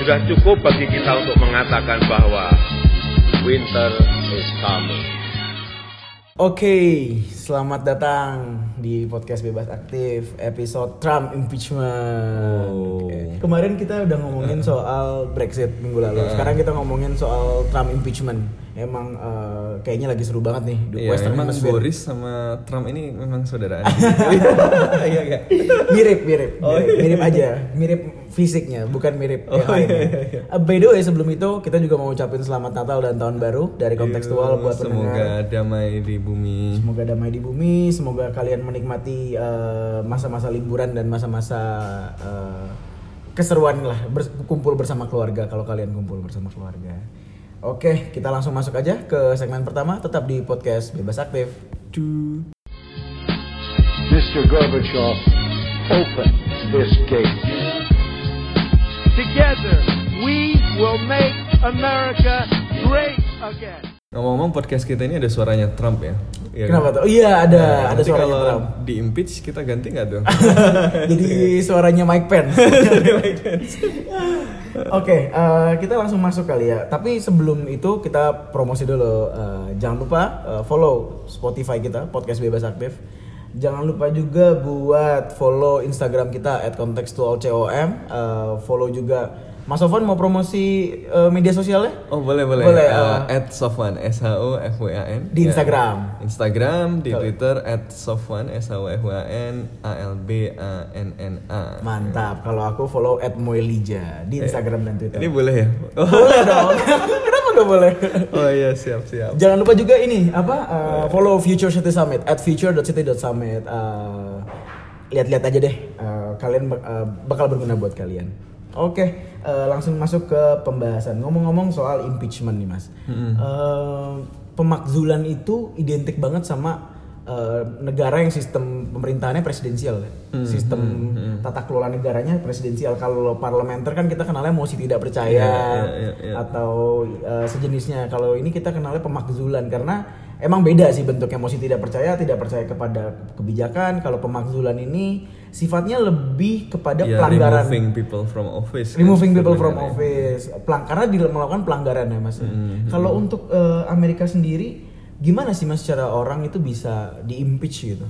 Sudah cukup bagi kita untuk mengatakan bahwa winter is coming. Oke, selamat datang di podcast bebas aktif episode Trump impeachment. Oke. Kemarin kita udah ngomongin soal Brexit minggu lalu. Sekarang kita ngomongin soal Trump impeachment. Emang eh, kayaknya lagi seru banget nih di Iya, Western memang Hemisphere. Boris sama Trump ini memang saudaraan. Iya enggak? mirip, mirip, Oh, mirip, iya, mirip iya. aja, mirip fisiknya, bukan mirip Oh, yang lainnya. iya, iya. Eh, by the way, sebelum itu kita juga mau ucapin selamat Natal dan Tahun Baru dari kontekstual Iya, buat semoga pendengar. damai di bumi. Semoga damai di bumi, semoga kalian menikmati eh, masa-masa liburan dan masa-masa eh, keseruan lah berkumpul bersama keluarga kalau kalian kumpul bersama keluarga. Oke, kita langsung masuk aja ke segmen pertama tetap di podcast Bebas Aktif. Duh. Mr. Gorbachev, open this gate. Together, we will make America great again. Ngomong-ngomong podcast kita ini ada suaranya Trump ya. Iya kan? Kenapa tuh? Oh iya ada Nah, ada suaranya kalau Trump. di impeach kita ganti nggak tuh? Jadi suaranya Mike Pence. Oke, eh, kita langsung masuk kali ya. Tapi sebelum itu kita promosi dulu. Eh, jangan lupa eh, follow Spotify kita, podcast bebas aktif. Jangan lupa juga buat follow Instagram kita @contextualcom. Eh, follow juga Mas Sofwan mau promosi eh, media sosialnya? Oh boleh boleh. Boleh, Uh, uh, at Sofwan S H O F W A N Di Ya. Instagram. Instagram, di Twitter at Sofwan S H O F W A N A L B A N N A. Mantap. Kalau aku follow @moelija di Instagram dan Twitter. Ini boleh ya? Boleh dong. Kenapa gak boleh? oh iya siap siap. Jangan lupa juga ini apa uh, follow Future City Summit at future.city.summit. Uh, lihat-lihat aja deh. Uh, kalian uh, bakal berguna buat kalian. Oke, uh, langsung masuk ke pembahasan. Ngomong-ngomong soal impeachment nih mas, Uh, pemakzulan itu identik banget sama uh, negara yang sistem pemerintahannya presidensial, ya. sistem tata kelola negaranya presidensial. Kalau parlementer kan kita kenalnya mosi tidak percaya Iya, iya, iya, iya. atau uh, sejenisnya. Kalau ini kita kenalnya pemakzulan karena emang beda sih bentuknya mosi tidak percaya, tidak percaya kepada kebijakan. Kalau pemakzulan ini sifatnya lebih kepada Ya, pelanggaran removing people from office. kan removing people from office pelang karena melakukan pelanggaran ya mas Hmm, kalau untuk eh, Amerika sendiri gimana sih mas secara orang itu bisa di impeach gitu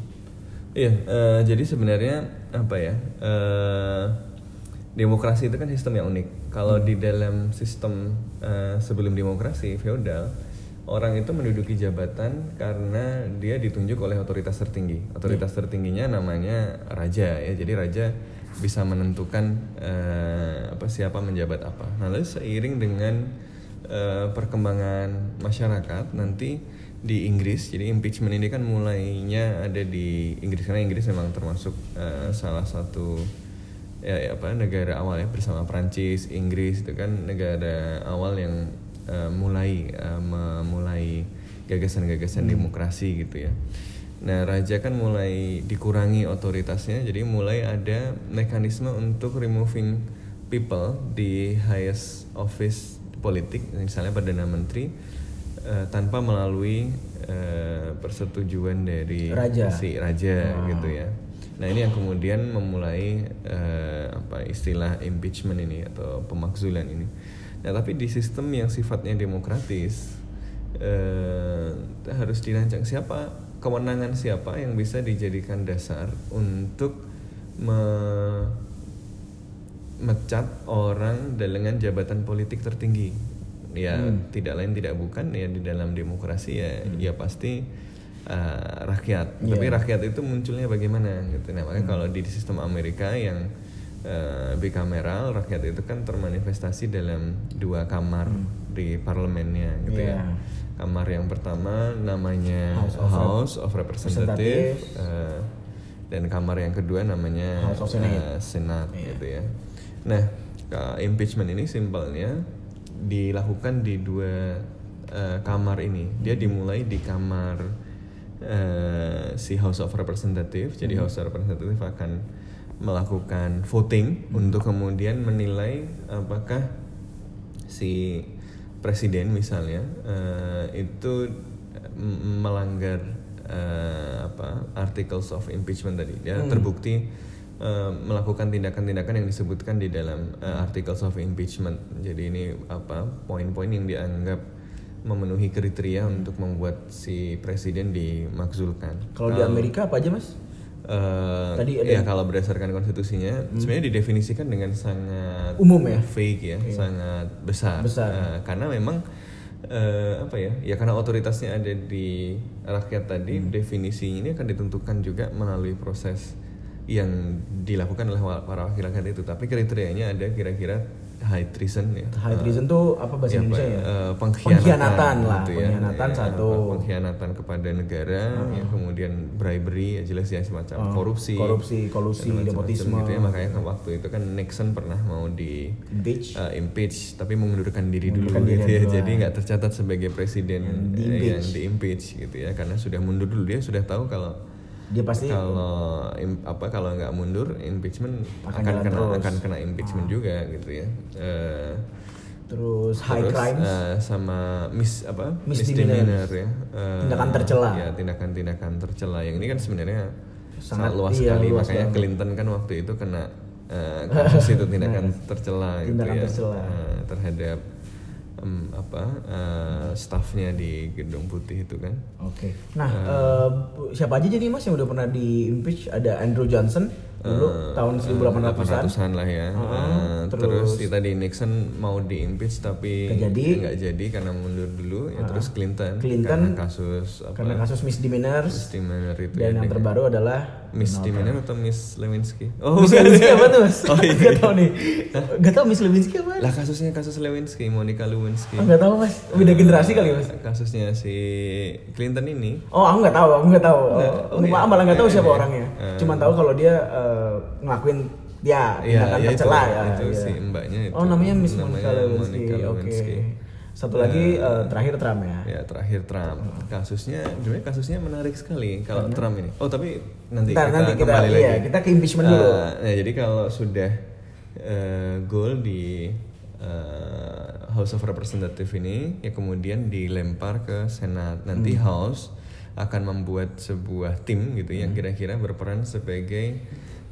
Iya, eh, jadi sebenarnya apa ya? eh, demokrasi itu kan sistem yang unik. Kalau di dalam sistem eh, sebelum demokrasi feodal, orang itu menduduki jabatan karena dia ditunjuk oleh otoritas tertinggi. Otoritas tertingginya namanya raja ya. Jadi raja bisa menentukan eh, apa siapa menjabat apa. Nah, lalu seiring dengan eh, perkembangan masyarakat nanti di Inggris. Jadi impeachment ini kan mulainya ada di Inggris. Karena Inggris memang termasuk eh, salah satu ya, ya apa negara awal ya bersama Prancis Inggris itu kan negara awal yang eh, mulai eh, memulai gagasan-gagasan demokrasi gitu ya. Nah raja kan mulai dikurangi otoritasnya. Jadi mulai ada mekanisme untuk removing people di highest office politik. Misalnya perdana menteri eh, tanpa melalui eh, persetujuan dari Raja. si raja gitu ya. Nah ini yang kemudian memulai eh, apa istilah impeachment ini atau pemakzulan ini. Nah tapi di sistem yang sifatnya demokratis eh, harus dirancang siapa kewenangan siapa yang bisa dijadikan dasar untuk me- mecat orang dengan jabatan politik tertinggi ya tidak lain tidak bukan ya di dalam demokrasi ya ya pasti uh, rakyat tapi rakyat itu munculnya bagaimana gitu nah makanya kalau di sistem Amerika yang uh, bicameral rakyat itu kan termanifestasi dalam dua kamar di parlemennya gitu Iya. ya kamar yang pertama namanya House House of of, Rep- Representative, Representative. uh, dan kamar yang kedua namanya House of Senate. uh, Senat Iya. gitu ya. Nah, impeachment ini simpelnya dilakukan di dua eh, kamar ini. Dia dimulai di kamar eh, si House of Representative. Jadi House of Representative akan melakukan voting untuk kemudian menilai apakah si presiden misalnya eh, itu melanggar eh, apa articles of impeachment tadi dia terbukti eh, melakukan tindakan-tindakan yang disebutkan di dalam eh, articles of impeachment jadi ini apa poin-poin yang dianggap memenuhi kriteria untuk membuat si presiden dimakzulkan Kalau di Amerika apa aja mas? Eh, Tadi ada- ya kalau berdasarkan konstitusinya sebenarnya didefinisikan dengan sangat Umum ya? fake ya sangat besar, Besar. Eh, karena memang eh, apa ya ya karena otoritasnya ada di rakyat tadi Hmm. definisinya ini akan ditentukan juga melalui proses yang dilakukan oleh para wakil rakyat itu tapi kriterianya ada kira-kira high treason ya High treason tuh apa bahasa Ya, Indonesia ya? eh, pengkhianatan, Pengkhianatan lah, gitu pengkhianatan Ya, satu. pengkhianatan kepada negara, ya, kemudian bribery, ya jelas ya semacam Oh, korupsi, korupsi, kolusi, nepotisme. gitu ya. Makanya kan waktu itu kan Nixon pernah mau di Impeach. eh, impeach, tapi mengundurkan diri dulu, diri gitu ya. jadi nggak tercatat sebagai presiden Yang eh, di-impeach. yang di impeach gitu ya, karena sudah mundur dulu dia sudah tahu kalau Dia pasti kalau im- apa kalau nggak mundur impeachment Akan akan, kena terus. Ah. akan kena impeachment juga gitu ya. Eh, terus high Terus, crimes. eh, sama mis apa Misdemeanor. misdemeanor ya Eh, Tindakan tercela. ya tindakan-tindakan tercela yang ini kan sebenarnya Sangat- sangat luas iya, sekali luas makanya banget. Clinton kan waktu itu kena eh, kasus itu tindakan tercela gitu Tindakan ya tercela. eh, terhadap em, apa eh, staffnya di gedung putih itu kan Oke. Nah, eh, siapa aja jadi mas yang udah pernah di impeach? Ada Andrew Johnson dulu Eh, tahun 1800-an. 800-an lah ya. Heeh, Eh, terus- terus, si tadi Nixon mau di impeach tapi Nggak jadi. karena mundur dulu. Ya terus Clinton, Clinton karena kasus apa? Karena kasus misdemeanors misdemeanor itu dan ya, yang dengan- terbaru adalah misdemeanor atau Miss Lewinsky? Oh, Miss Lewinsky apa tuh mas? Oh iya. Gak tau nih. Gak tau Miss Lewinsky apa? Lah kasusnya kasus Lewinsky, Monica Lewinsky. Oh, gak tau mas. Beda generasi kali mas. Kasusnya si Clinton ini. Oh aku nggak tahu, aku nggak tahu. Oh, oh iya. malah nggak tahu Eh, siapa eh, orangnya. eh. Cuman tahu kalau dia eh, ngelakuin dia Iya, tindakan ya itu, tercela ya. itu iya. si mbaknya itu. Oh namanya Miss Monica Lewinsky. Oke. Satu lagi eh, terakhir Trump ya. Ya terakhir Trump kasusnya sebenarnya kasusnya menarik sekali kalau Trump ini. Oh tapi nanti Ntar, kita nanti kita kembali iya, lagi. kita ke impeachment dulu. Eh, nah, jadi kalau sudah eh, goal di eh, House of Representative ini ya kemudian dilempar ke Senat. Nanti Hmm. House akan membuat sebuah tim gitu Hmm. yang kira-kira berperan sebagai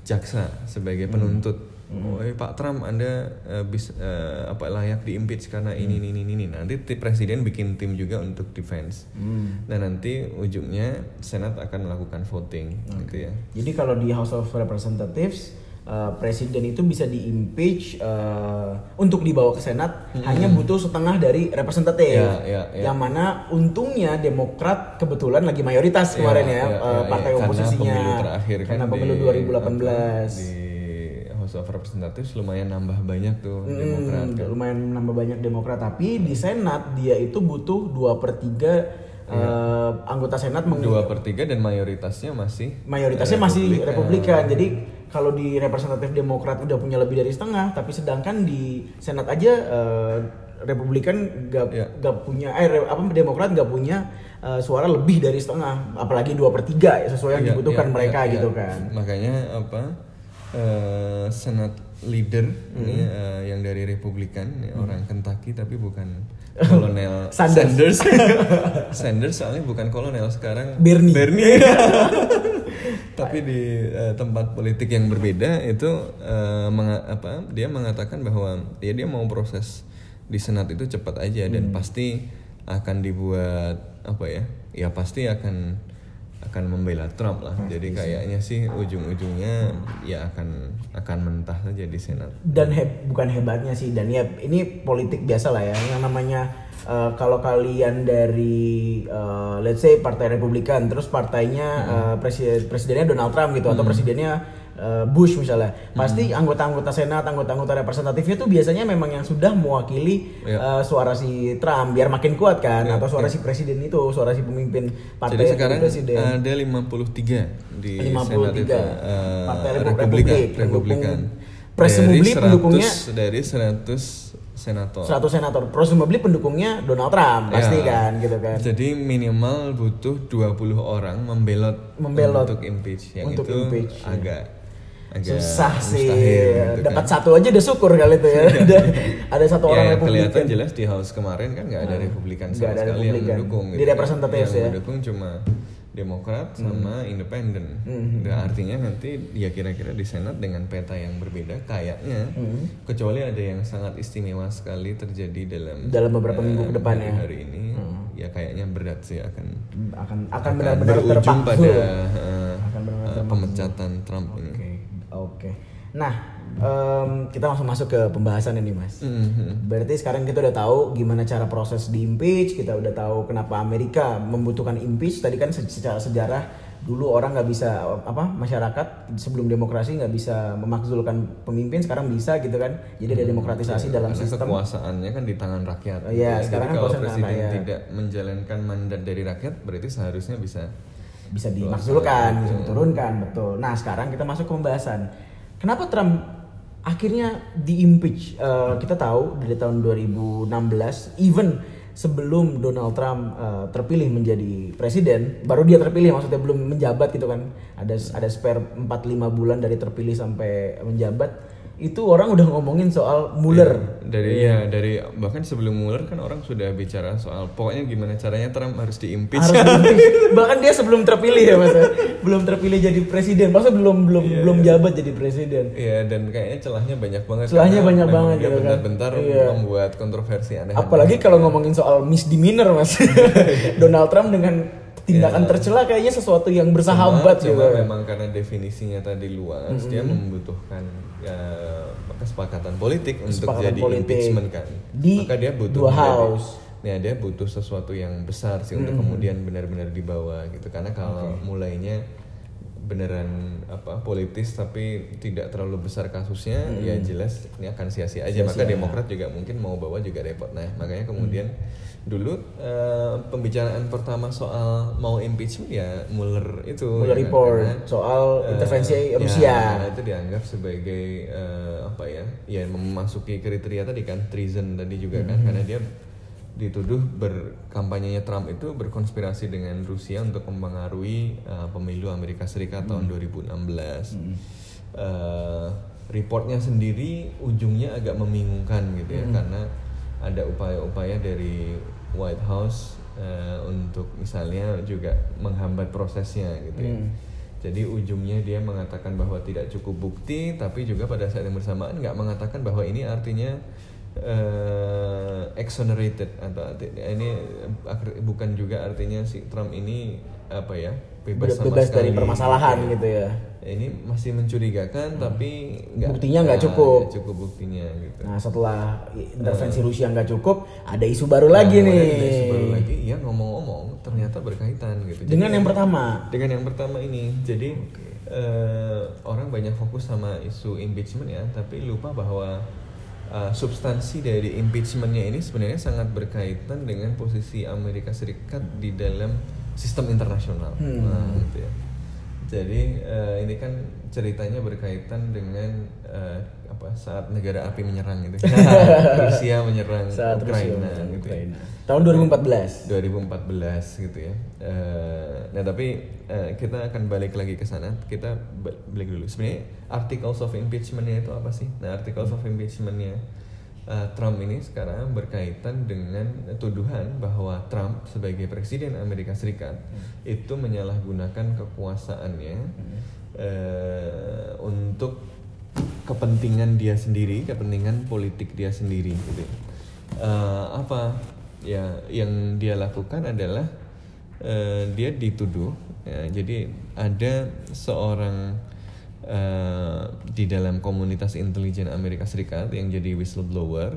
jaksa, sebagai Hmm. penuntut. Oh, eh, Pak Trump, Anda eh, bis, eh, apa layak diimpeach karena ini, Hmm. ini, ini, ini. Nanti ti- presiden bikin tim juga untuk defense. Hmm. Dan nanti ujungnya Senat akan melakukan voting, gitu ya. Jadi kalau di House of Representatives eh, presiden itu bisa diimpeach eh, untuk dibawa ke Senat hanya butuh setengah dari representatif. Hmm. Ya, ya, ya. Yang mana untungnya Demokrat kebetulan lagi mayoritas kemarin ya, Ya, ya, ya, partai ya. oposisinya. Karena pemilu terakhir kan Karena pemilu di, 2018. apa, di House of Representatives lumayan nambah banyak tuh Hmm, Demokrat kan. lumayan nambah banyak Demokrat tapi di Senat dia itu butuh 2 per 3 eh, anggota Senat meng- Dua per tiga dan mayoritasnya masih mayoritasnya masih Republikan. Republikan. Jadi kalau di representatif Demokrat udah punya lebih dari setengah, tapi sedangkan di Senat aja eh, Republikan gak, Ya. gak punya eh apa Demokrat gak punya eh, suara lebih dari setengah, apalagi dua per tiga ya, sesuai yang Iya, dibutuhkan iya, mereka iya, gitu iya. kan. Makanya apa eh, Senat leader ini Hmm. eh, yang dari Republikan ya, orang Kentucky tapi bukan Kolonel Sanders. Sanders. Sanders soalnya bukan kolonel sekarang Bernie. tapi di eh, tempat politik yang berbeda itu eh, menga- apa dia mengatakan bahwa ya dia mau proses di senat itu cepat aja Hmm. dan pasti akan dibuat apa ya ya pasti akan akan membela Trump lah. Jadi kayaknya sih ujung-ujungnya ya akan akan mentah saja di senat. Dan heb- bukan hebatnya sih dan ya ini politik biasa lah ya. Yang namanya eh, kalau kalian dari eh, let's say partai Republikan terus partainya eh, presiden presidennya Donald Trump gitu atau presidennya eh, Bush misalnya pasti anggota-anggota senat anggota-anggota representatifnya tuh biasanya memang yang sudah mewakili Ya. eh, suara si Trump biar makin kuat kan Ya, atau suara ya. si presiden itu suara si pemimpin partai jadi sekarang presiden. ada 53 di 53 senat itu eh, Partai Repu- Republikan. Republik, Republikan dari 100, pendukungnya dari 100 senator. 100 senator. Presumably pendukungnya Donald Trump pasti Ya. kan gitu kan. Jadi minimal butuh 20 orang membelot, Membelot untuk impeach. Yang untuk itu impeach, ya. agak agak Susah sih. gitu Dapat kan. satu aja udah syukur kali itu ya. Ada- ada satu Ya, orang yang Republikan. kelihatan jelas di House kemarin kan nggak ada Republikan Nggak sama ada sekali yang Republikan. mendukung. Di kan. representative yang ya. mendukung cuma Demokrat sama Independen. Hmm. Dan artinya nanti ya kira-kira di Senat dengan peta yang berbeda kayaknya, Hmm. kecuali ada yang sangat istimewa sekali terjadi dalam Dalam beberapa eh, minggu ke depan ya. hari ini, ya kayaknya berat sih akan akan akan benar-benar berujung terpaksa. pada eh, Akan benar-benar eh, terpaksa. pemecatan Trump ini. Oke, oke. Nah, em, kita langsung masuk ke pembahasan ini, Mas. Mhm. Berarti sekarang kita udah tahu gimana cara proses di impeach, kita udah tahu kenapa Amerika membutuhkan impeach. Tadi kan se- secara sejarah dulu orang nggak bisa apa masyarakat sebelum demokrasi nggak bisa memakzulkan pemimpin, sekarang bisa gitu kan. Jadi ada demokratisasi dalam Karena sistem. kekuasaannya kan di tangan rakyat. Iya, Jadi sekarang kan kalau presiden rakyat. tidak menjalankan mandat dari rakyat, berarti seharusnya bisa bisa dimakzulkan, bisa diturunkan, betul. Nah, sekarang kita masuk ke pembahasan. Kenapa Trump akhirnya di impeach? Eh, kita tahu dari tahun 2016, even sebelum Donald Trump eh, terpilih menjadi presiden, baru dia terpilih maksudnya belum menjabat gitu kan. Ada ada spare 4-5 bulan dari terpilih sampai menjabat. Itu orang udah ngomongin soal Mueller. dari ya dari bahkan sebelum Mueller kan orang sudah bicara soal pokoknya gimana caranya Trump harus diimpeach. harus diimpeach. bahkan dia sebelum terpilih ya mas ya. belum terpilih jadi presiden maksudnya belum belum belum jabat jadi presiden Iya dan kayaknya celahnya banyak banget. Celahnya karena banyak banget dia gitu kan. Bentar-bentar Iya. membuat kontroversi aneh. apalagi kalau ngomongin soal misdemeanor mas Donald Trump dengan tindakan Ya. tercela kayaknya sesuatu yang bersahabat cuma, gitu cuma memang karena definisinya tadi luas dia Mm-hmm. membutuhkan ya, kesepakatan politik untuk Kesepakatan jadi politik. impeachment kan Di maka dia butuh dua house. ya dia butuh sesuatu yang besar sih untuk kemudian benar-benar dibawa gitu karena kalau mulainya beneran apa politis tapi tidak terlalu besar kasusnya ya jelas ini akan sia-sia aja maka Sia-sia. Demokrat juga mungkin mau bawa juga repot nah makanya kemudian dulu eh, pembicaraan pertama soal mau impeachment ya Mueller itu Mueller ya kan? report Karena, soal eh, intervensi ya, Rusia. karena itu dianggap sebagai eh, apa ya ya memasuki kriteria tadi kan treason tadi juga kan karena dia dituduh berkampanyenya Trump itu berkonspirasi dengan Rusia untuk mempengaruhi uh, pemilu Amerika Serikat tahun 2016. Uh, reportnya sendiri ujungnya agak membingungkan gitu ya karena ada upaya-upaya dari White House uh, untuk misalnya juga menghambat prosesnya gitu ya. Jadi ujungnya dia mengatakan bahwa tidak cukup bukti, tapi juga pada saat yang bersamaan nggak mengatakan bahwa ini artinya eh, exonerated atau ini bukan juga artinya si Trump ini apa ya bebas, sama bebas dari permasalahan ya. gitu ya. Ini masih mencurigakan, tapi nggak Buktinya nggak cukup. nggak cukup buktinya gitu. nah setelah intervensi Rusia nggak cukup ada isu baru lagi Nah, nih. kemudian ada isu baru lagi, ya ngomong-ngomong ternyata berkaitan gitu. Jadi dengan yang pertama. dengan yang pertama ini. Jadi eh, orang banyak fokus sama isu impeachment ya tapi lupa bahwa eh, substansi dari impeachmentnya ini sebenarnya sangat berkaitan dengan posisi Amerika Serikat di dalam sistem internasional Hmm. Nah, gitu ya. jadi eh, ini kan ceritanya berkaitan dengan eh, apa saat negara api menyerang gitu Rusia menyerang saat Rusia Ukraina menyerang gitu ya. Ukraina. tahun 2014 2014 gitu ya. Eh, nah tapi eh, kita akan balik lagi ke sana. Kita ba- balik dulu. Sebenarnya articles of impeachmentnya itu apa sih? Nah articles of impeachmentnya eh, Trump ini sekarang berkaitan dengan tuduhan bahwa Trump sebagai presiden Amerika Serikat itu menyalahgunakan kekuasaannya eh, untuk kepentingan dia sendiri, kepentingan politik dia sendiri gitu. Eh, apa ya yang dia lakukan adalah eh, dia dituduh ya, jadi ada seorang eh, di dalam komunitas intelijen Amerika Serikat yang jadi whistleblower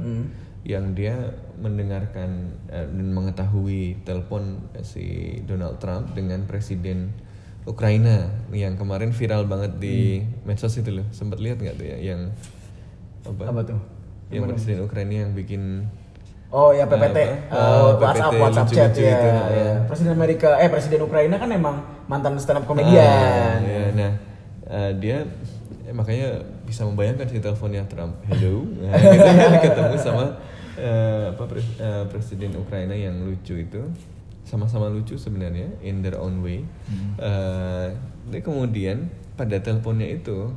yang dia mendengarkan dan mengetahui telepon si Donald Trump dengan presiden Ukraina yang kemarin viral banget di medsos itu loh sempat lihat nggak tuh ya yang apa, Apa tuh? yang presiden Ukraina yang bikin Oh ya PPT, Apa? eh, Oh, WhatsApp, PPT WhatsApp chat lucu-lucu ya. itu, ya. ya. Presiden Amerika, eh Presiden Ukraina kan emang mantan stand up Ah, komedian. ya, nah eh, dia eh, makanya bisa membayangkan si teleponnya Trump hello nah, gitu ketemu sama eh, apa pres- eh, presiden Ukraina yang lucu itu sama-sama lucu sebenarnya in their own way Eh, tapi kemudian pada teleponnya itu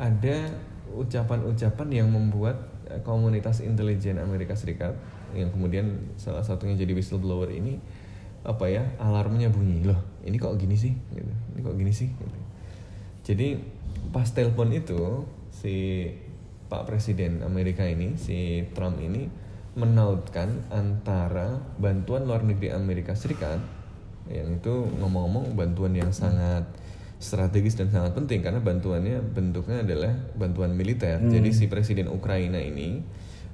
ada ucapan-ucapan yang membuat eh, komunitas intelijen Amerika Serikat yang kemudian salah satunya jadi whistleblower ini apa ya alarmnya bunyi loh ini kok gini sih gitu. ini kok gini sih gitu. jadi pas telepon itu si Pak Presiden Amerika ini si Trump ini menautkan antara bantuan luar negeri Amerika Serikat yang itu ngomong-ngomong bantuan yang sangat strategis dan sangat penting karena bantuannya bentuknya adalah bantuan militer. Jadi si presiden Ukraina ini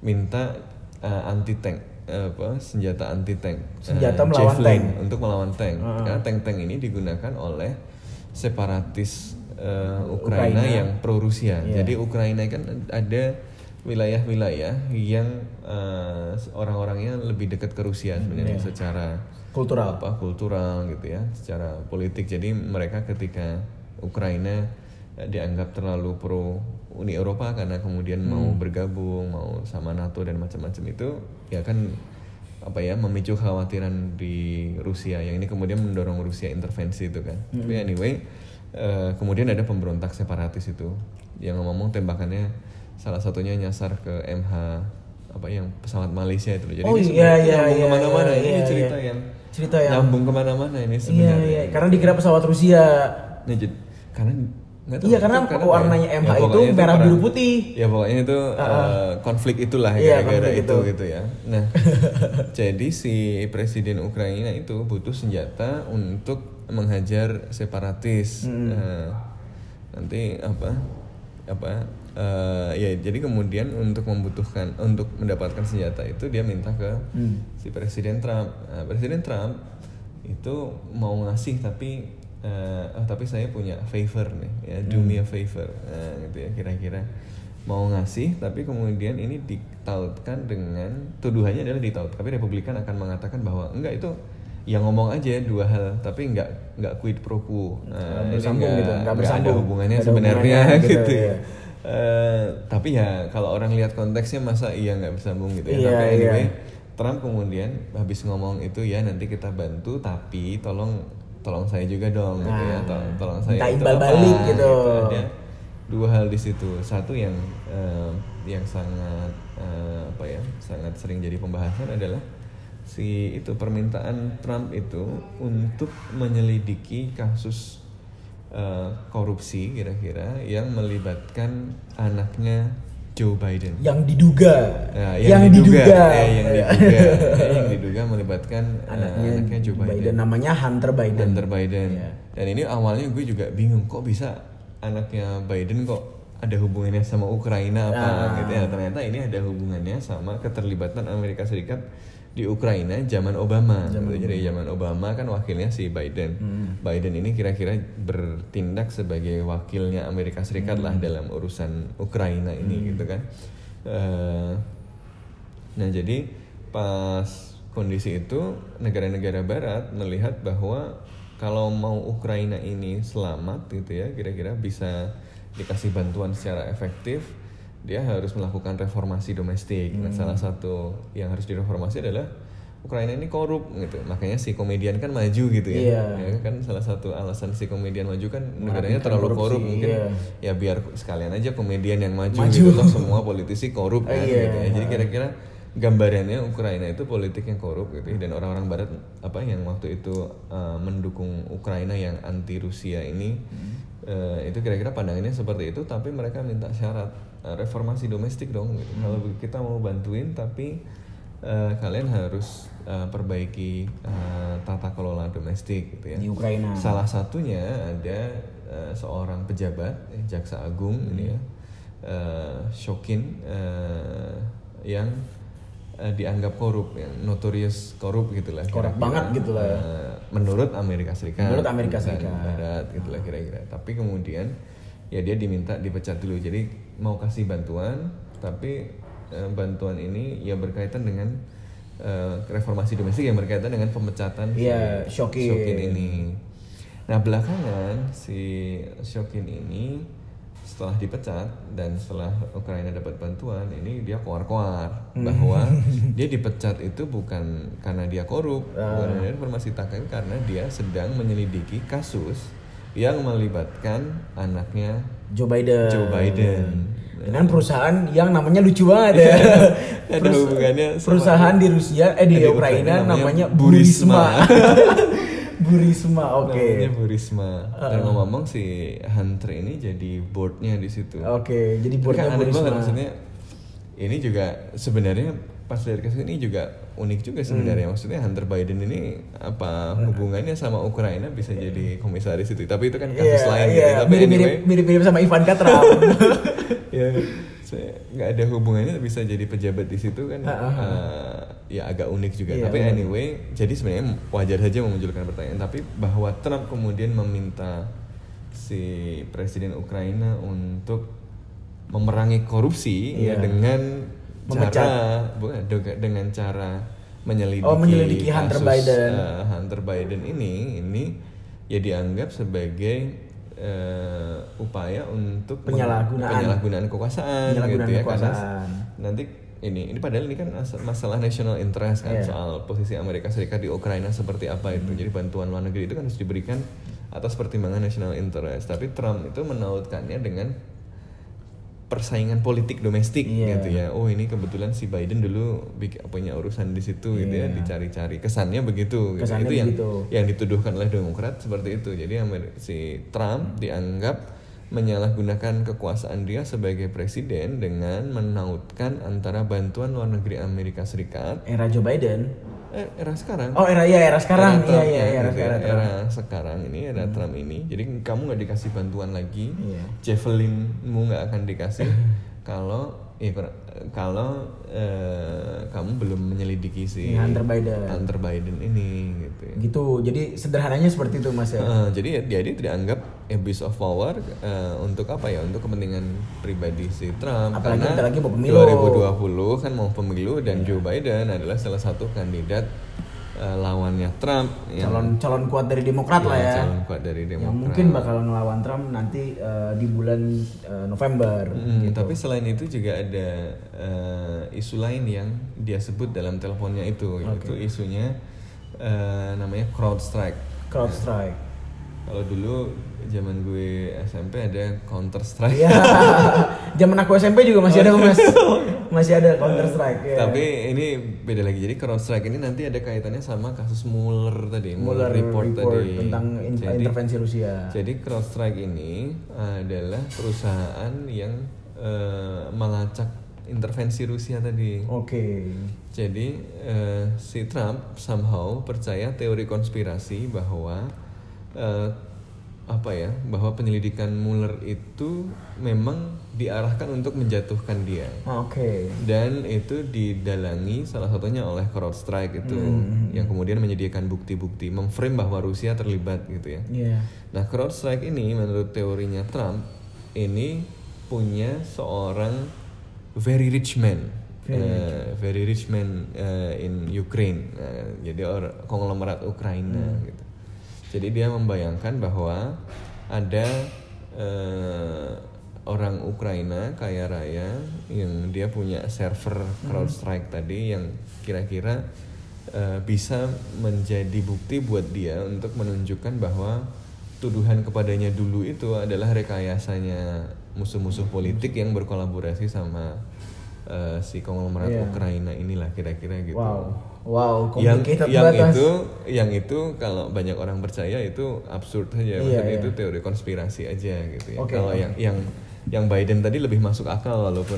minta anti tank apa senjata anti tank Senjata melawan tank. untuk melawan tank karena tank-tank ini digunakan oleh separatis eh, Ukraina, Ukraina. yang pro Rusia. Iya. Jadi Ukraina kan ada wilayah-wilayah yang eh, orang-orangnya lebih dekat ke Rusia sebenarnya secara Kultural. apa kultural gitu ya, secara politik. Jadi mereka ketika Ukraina eh, dianggap terlalu pro Uni Eropa karena kemudian mau bergabung, mau sama NATO dan macam-macam itu ya kan apa ya memicu kekhawatiran di Rusia yang ini kemudian mendorong Rusia intervensi itu kan. Tapi anyway eh, kemudian ada pemberontak separatis itu yang ngomong tembakannya salah satunya nyasar ke MH apa yang pesawat Malaysia itu loh. Jadi Oh, ini iya, iya, nyambung iya, ke mana-mana iya, ini iya, cerita iya. yang Cerita yang- nyambung ke mana-mana ini Iya, sebenarnya. iya, karena dikira pesawat Rusia. Nah, jadi, karena nggak tahu, Iya, karena itu warnanya apa ya. MH Ya, itu merah, biru, putih. Ya pokoknya itu eh, konflik itulah Iya, gara-gara itu itu. gitu ya. Nah, jadi si presiden Ukraina itu butuh senjata untuk menghajar separatis. Nah, nanti apa apa eh, ya jadi kemudian untuk membutuhkan untuk mendapatkan senjata itu dia minta ke si presiden Trump. Nah, presiden Trump itu mau ngasih tapi eh, oh, tapi saya punya favor nih ya do me a favor nah, gitu ya kira-kira. Mau ngasih tapi kemudian ini ditautkan dengan tuduhannya adalah ditaut tapi Republikan akan mengatakan bahwa enggak itu yang ngomong aja dua hal tapi enggak enggak quid pro quo. Nah, bersambung enggak- gitu, enggak ada hubungannya ada sebenarnya hubungannya gitu, gitu, ya Eh, tapi ya kalau orang lihat konteksnya masa iya nggak bersambung gitu ya Iya, tapi iya. anyway Trump kemudian habis ngomong itu ya nanti kita bantu tapi tolong tolong saya juga dong gitu ya Nah, tolong, tolong saya minta itu apa, balik gitu. ada dua hal di situ satu yang eh, yang sangat eh, apa ya sangat sering jadi pembahasan adalah si itu permintaan Trump itu untuk menyelidiki kasus eh, korupsi kira-kira yang melibatkan anaknya Joe Biden Yang diduga. Nah, yang, diduga. eh, yang diduga, eh, yang diduga melibatkan eh, Anaknya, anaknya Joe Biden. Namanya Hunter Biden. Hunter Biden. Iya. Dan ini awalnya gue juga bingung kok bisa anaknya Biden kok ada hubungannya sama Ukraina apa Ah. gitu ya. Ternyata ini ada hubungannya sama keterlibatan Amerika Serikat di Ukraina zaman Obama. gitu. Jadi zaman Obama kan wakilnya si Biden. Hmm. Biden ini kira-kira bertindak sebagai wakilnya Amerika Serikat lah Hmm. dalam urusan Ukraina ini gitu kan. Eh, Nah, jadi pas kondisi itu negara-negara barat melihat bahwa kalau mau Ukraina ini selamat gitu ya, kira-kira bisa dikasih bantuan secara efektif, dia harus melakukan reformasi domestik. Nah, salah satu yang harus direformasi adalah Ukraina ini korup gitu. Makanya si komedian kan maju gitu ya. Iya. Ya kan salah satu alasan si komedian maju kan negaranya terlalu korupsi, korup mungkin iya. ya biar sekalian aja komedian yang maju, Maju. gitu loh semua politisi korup kan Iya. gitu ya. Jadi kira-kira gambarannya Ukraina itu politik yang korup gitu ya. dan orang-orang barat apa yang waktu itu uh, mendukung Ukraina yang anti Rusia ini uh, itu kira-kira pandangannya seperti itu tapi mereka minta syarat reformasi domestik dong gitu. Kalau kita mau bantuin tapi uh, kalian harus uh, perbaiki uh, tata kelola domestik gitu ya. Di Ukraina. Salah satunya ada eh, seorang pejabat eh, jaksa agung ini ya, eh, Shokin eh, yang eh, dianggap korup, yang notorious korup gitulah. Korup banget gitulah ya. Eh, menurut Amerika Serikat. Menurut Amerika Serikat. Barat gitulah kira-kira. Tapi kemudian ya dia diminta dipecat dulu. Jadi mau kasih bantuan, tapi eh, bantuan ini ya berkaitan dengan eh, reformasi domestik yang berkaitan dengan pemecatan Iya, si Shokin. Shokin ini. Nah belakangan si Shokin ini setelah dipecat dan setelah Ukraina dapat bantuan ini dia koar-koar bahwa dia dipecat itu bukan karena dia korup bukan karena informasi takan karena dia sedang menyelidiki kasus yang melibatkan anaknya Joe Biden. Joe Biden. Dengan perusahaan yang namanya lucu banget ya. Ada Perus- hubungannya sama- perusahaan di Rusia eh di, Di Ukraina, Ukraina namanya namanya Burisma. Burisma. Burisma, oke. namanya Bu Risma dan ngomong-ngomong si Hunter ini jadi boardnya di situ Oke, jadi Tapi boardnya kan Burisma. banget maksudnya ini juga sebenarnya pas dari kasus ini juga unik juga sebenarnya. Hmm. maksudnya Hunter Biden ini apa hubungannya sama Ukraina bisa jadi komisaris itu. Tapi itu kan kasus Iya, lain iya. gitu tapi mirip-mirip anyway. mirip-mirip sama Ivanka Trump. ya nggak ada hubungannya bisa jadi pejabat di situ kan. Eh, ya agak unik juga. Iya, tapi anyway jadi sebenarnya wajar saja memunculkan pertanyaan. Tapi bahwa Trump kemudian meminta si presiden Ukraina untuk memerangi korupsi Iya. ya dengan Memecat. cara bukan dengan cara menyelidiki, Oh, menyelidiki Hunter kasus, Biden. eh, Hunter Biden ini ini ya dianggap sebagai eh, upaya untuk Penyalahgunaan. penyalahgunaan kekuasaan Penyalahgunaan gitu ya karena kekuasaan. nanti ini ini padahal ini kan as- masalah national interest kan Iya. soal posisi Amerika Serikat di Ukraina seperti apa itu jadi bantuan luar negeri itu kan harus diberikan atas pertimbangan national interest tapi Trump itu menautkannya dengan persaingan politik domestik Iya. gitu ya oh ini kebetulan si Biden dulu punya urusan di situ gitu ya Iya. dicari-cari kesannya begitu gitu. Kesannya itu yang begitu. yang dituduhkan oleh Demokrat seperti itu. Jadi si Trump dianggap menyalahgunakan kekuasaan dia sebagai presiden dengan menautkan antara bantuan luar negeri Amerika Serikat Era Joe Biden. Eh, era sekarang. Oh, era ya era sekarang. Era Iya Trump iya ya, era ya. era Trump. Era sekarang ini era Trump ini. Jadi kamu nggak dikasih bantuan lagi, Iya. javelinmu nggak akan dikasih kalau ya, kur- kalau eh, kamu belum menyelidiki si Hunter Biden. Hunter Biden ini gitu. ya. Gitu. Jadi sederhananya seperti itu Mas ya. Eh, jadi ya, dia tidak anggap abuse of power eh, untuk apa ya untuk kepentingan pribadi si Trump Apalagi karena lagi mau pemilu. Iya. 2020 kan mau pemilu dan Joe Biden adalah salah satu kandidat eh, lawannya Trump yang calon calon kuat dari Demokrat lah ya. calon kuat dari Yang Demokrat. mungkin bakal ngelawan Trump nanti eh, di bulan eh, November. Hmm, gitu. Tapi selain itu juga ada eh, isu lain yang dia sebut dalam teleponnya itu, yaitu isunya eh, namanya CrowdStrike. CrowdStrike. Kalau dulu zaman gue SMP ada Counter Strike. Iya. Zaman aku SMP juga masih ada Mas. Masih ada Counter Strike ya. Tapi ini beda lagi. Jadi CrowdStrike ini nanti ada kaitannya sama kasus Mueller tadi, Mueller report, tadi. tentang in- Jadi- intervensi Rusia. Jadi CrowdStrike ini adalah perusahaan yang eh, melacak intervensi Rusia tadi. Oke. Jadi eh, si Trump somehow percaya teori konspirasi bahwa eh, apa ya bahwa penyelidikan Mueller itu memang diarahkan untuk menjatuhkan dia Oke. dan itu didalangi salah satunya oleh CrowdStrike itu yang kemudian menyediakan bukti-bukti memframe bahwa Rusia terlibat gitu ya. Iya. Nah, CrowdStrike ini menurut teorinya Trump ini punya seorang very rich man. Eh, very rich man eh, in Ukraine. Eh, jadi orang konglomerat Ukraina gitu. Jadi dia membayangkan bahwa ada eh, orang Ukraina kaya raya yang dia punya server CrowdStrike tadi yang kira-kira eh, bisa menjadi bukti buat dia untuk menunjukkan bahwa tuduhan kepadanya dulu itu adalah rekayasanya musuh-musuh politik yang berkolaborasi sama eh, si konglomerat Iya. Ukraina inilah kira-kira gitu. Wow. Wow, Yang yang itu yang itu kalau banyak orang percaya itu absurd Iya, saja maksudnya iya. itu teori konspirasi aja gitu ya. Oke, kalau yang yang yang Biden tadi lebih masuk akal walaupun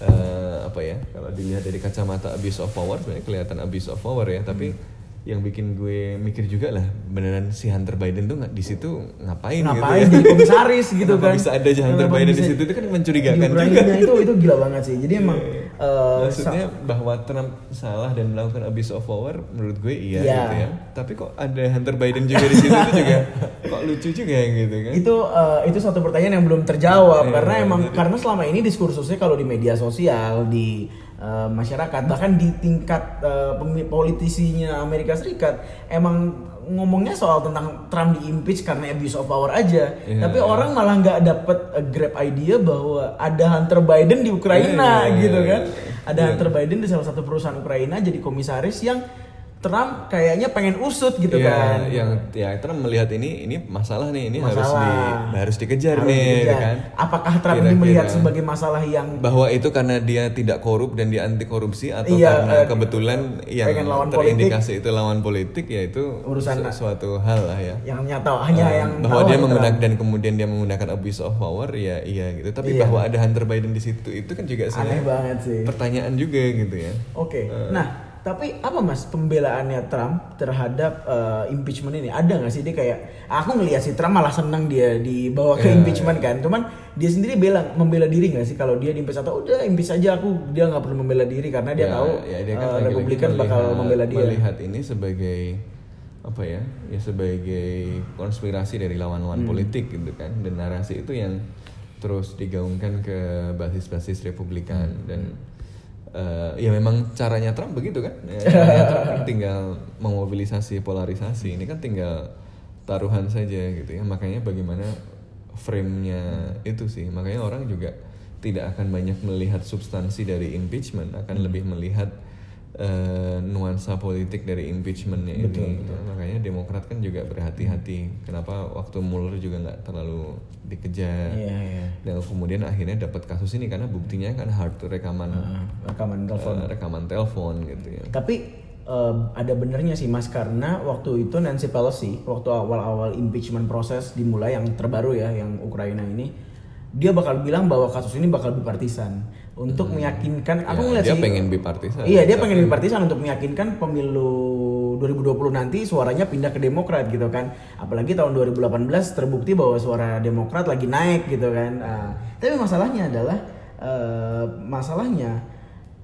eh, apa ya kalau dilihat dari kacamata abuse of power sebenarnya kelihatan abuse of power ya tapi Hmm. Yang bikin gue mikir juga lah beneran si Hunter Biden tuh nggak di situ ngapain, Ngapain gitu jadi komisaris gitu kan? bisa ada Hunter Kenapa Biden di situ itu kan mencurigakan di Ukraina juga itu itu gila banget sih. Jadi emang eh, Maksudnya bahwa Trump salah dan melakukan abuse of power menurut gue iya Iya. gitu ya. Tapi kok ada Hunter Biden juga di situ itu juga kok lucu juga gitu kan. itu eh, itu satu pertanyaan yang belum terjawab Iya, karena iya, emang jadi- karena selama ini diskursusnya kalau di media sosial di uh, masyarakat bahkan di tingkat uh, politisinya Amerika Serikat emang ngomongnya soal tentang Trump di impeach karena abuse of power aja Iya, tapi iya. orang malah nggak dapet uh, grab idea bahwa ada Hunter Biden di Ukraina Iya, iya, gitu iya, kan iya. ada Iya. Hunter Biden di salah satu perusahaan Ukraina jadi komisaris yang Trump kayaknya pengen usut gitu Iya, kan yang ya Trump melihat ini ini masalah nih, ini harus di Masalah. harus dikejar Harus nih, dikejar. kan? Apakah Trump ini Kira-kira. melihat sebagai masalah yang bahwa itu karena dia tidak korup dan dia anti korupsi atau Iya, karena eh, kebetulan yang pengen lawan terindikasi itu lawan politik ya itu Urusan- su- suatu hal lah ya. yang nyata hanya Eh, yang bahwa dia Trump. menggunakan dan kemudian dia menggunakan abuse of power ya iya gitu. Tapi Iya. bahwa ada Hunter Biden di situ itu kan juga aneh banget sih. pertanyaan juga gitu ya. Oke, Eh. nah tapi apa mas pembelaannya Trump terhadap eh, impeachment ini ada nggak sih dia kayak aku ngelihat sih Trump malah senang dia dibawa ke Iya, impeachment kan, cuman dia sendiri bilang membela diri nggak sih kalau dia di impeach atau udah impeach aja aku dia nggak perlu membela diri karena dia Ya, tahu ya, dia kan lagi-lagi Republikan bakal membela dia. Melihat ini sebagai apa ya? Ya sebagai konspirasi dari lawan-lawan Hmm. politik gitu kan. Dan narasi itu yang terus digaungkan ke basis-basis Republikan Hmm. dan eh, ya memang caranya Trump begitu kan. Ya, caranya Trump kan tinggal memobilisasi polarisasi. Ini kan tinggal taruhan saja gitu ya. Makanya bagaimana frame-nya itu sih. Makanya orang juga tidak akan banyak melihat substansi dari impeachment, akan lebih melihat eh, nuansa politik dari impeachmentnya ini. Ya, makanya Demokrat kan juga berhati-hati. Kenapa waktu Mueller juga nggak terlalu dikejar. Iya, iya. Dan kemudian akhirnya dapat kasus ini karena buktinya kan hard rekaman Eh, rekaman telepon. eh, rekaman telepon gitu ya. Tapi eh, ada benernya sih mas karena waktu itu Nancy Pelosi waktu awal-awal impeachment proses dimulai yang terbaru ya yang Ukraina ini dia bakal bilang bahwa kasus ini bakal bipartisan. Untuk meyakinkan aku Ya, ngeliat dia sih pengen bipartisan. iya dia Tapi- pengen bipartisan untuk meyakinkan pemilu 2020 nanti suaranya pindah ke Demokrat gitu kan. Apalagi tahun 2018 terbukti bahwa suara Demokrat lagi naik gitu kan. Ah, tapi masalahnya adalah eh, masalahnya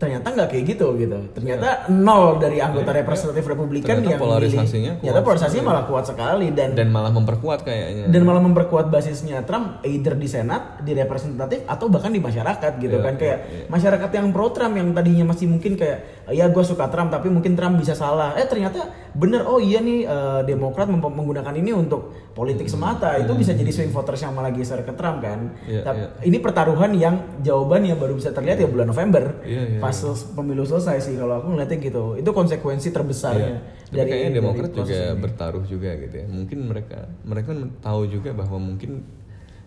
ternyata nggak kayak gitu gitu ternyata nol dari anggota representatif Republikan Ternyata yang polarisasinya milih. kuat ternyata polarisasinya malah kuat sekali dan Dan malah memperkuat kayaknya. dan malah memperkuat basisnya Trump either di Senat, di representatif atau bahkan di masyarakat gitu Iya, kan kayak iya, iya. masyarakat yang pro Trump yang tadinya masih mungkin kayak ya gue suka Trump tapi mungkin Trump bisa salah eh ternyata bener oh iya nih eh, Demokrat menggunakan ini untuk politik semata itu bisa jadi swing voters yang malah geser ke Trump kan Hmm. Iya, Tapi iya. ini pertaruhan yang jawabannya baru bisa terlihat ya bulan November Iya, iya, pas sel- pemilu selesai sih kalau aku ngeliatnya gitu itu konsekuensi terbesarnya Iya. Tapi kayaknya Demokrat proses juga ini. bertaruh juga gitu ya. Mungkin mereka mereka kan tahu juga bahwa mungkin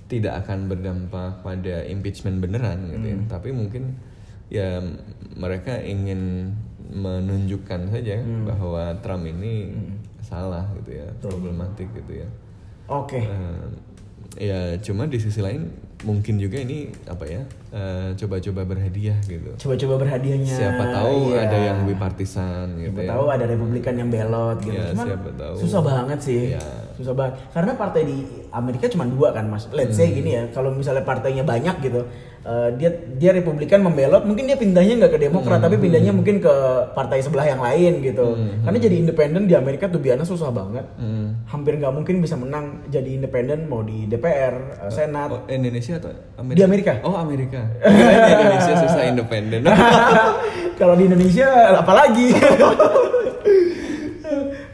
tidak akan berdampak pada impeachment beneran gitu Hmm. ya. Tapi mungkin ya mereka ingin menunjukkan saja Hmm. bahwa Trump ini salah gitu ya, problematik gitu ya. oke Eh, ya cuma di sisi lain mungkin juga ini apa ya eh, coba-coba berhadiah gitu. coba-coba berhadiahnya Siapa tahu iya. ada yang bipartisan gitu Siapa ya. tahu ada Republikan yang belot gitu. Iya, Cuman siapa tahu. susah banget sih. Iya. Susah banget. Karena partai di Amerika cuma dua kan, Mas. Let's Hmm. say gini ya, kalau misalnya partainya banyak gitu, eh, dia dia Republikan membelot, mungkin dia pindahnya nggak ke Demokrat, Hmm. tapi pindahnya mungkin ke partai sebelah yang lain gitu. Karena jadi independen di Amerika tuh biasanya susah banget. Hmm. Hampir nggak mungkin bisa menang jadi independen mau di DPR, eh, Senat. Oh, Indonesia atau Amerika? Di Amerika. Oh, Amerika. Di Indonesia susah independen. Kalau di Indonesia apalagi.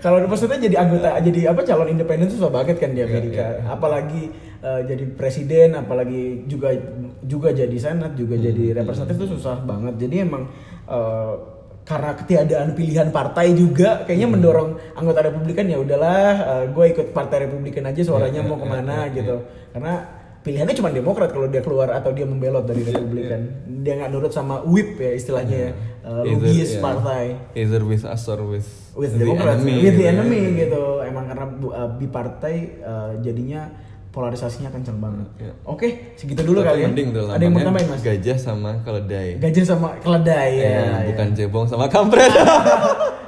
Kalau maksudnya jadi anggota jadi apa calon independen itu susah banget kan di Amerika. iya, iya. Apalagi eh, jadi presiden, apalagi juga juga jadi senat, juga Hmm, jadi representatif itu susah banget. Jadi emang eh, karena ketiadaan pilihan partai juga kayaknya Hmm. mendorong anggota Republikan ya udahlah gue ikut partai Republikan aja suaranya Iya, mau iya, ke mana iya, gitu karena pilihannya cuma Demokrat kalau dia keluar atau dia membelot dari Iya, Republikan dia nggak nurut sama whip ya istilahnya ya uh, Either- lobbyist yeah. partai Either with us or with, with the Demokrat enemy. with the gitu ya. enemy gitu emang karena bu- uh, bipartai uh, jadinya polarisasinya kencang banget Iya. oke segitu dulu Tapi kali ya tuh ada yang mau tambahin mas Gajah sama keledai. gajah sama keledai ya, Eh, ya. bukan cebong sama kampret.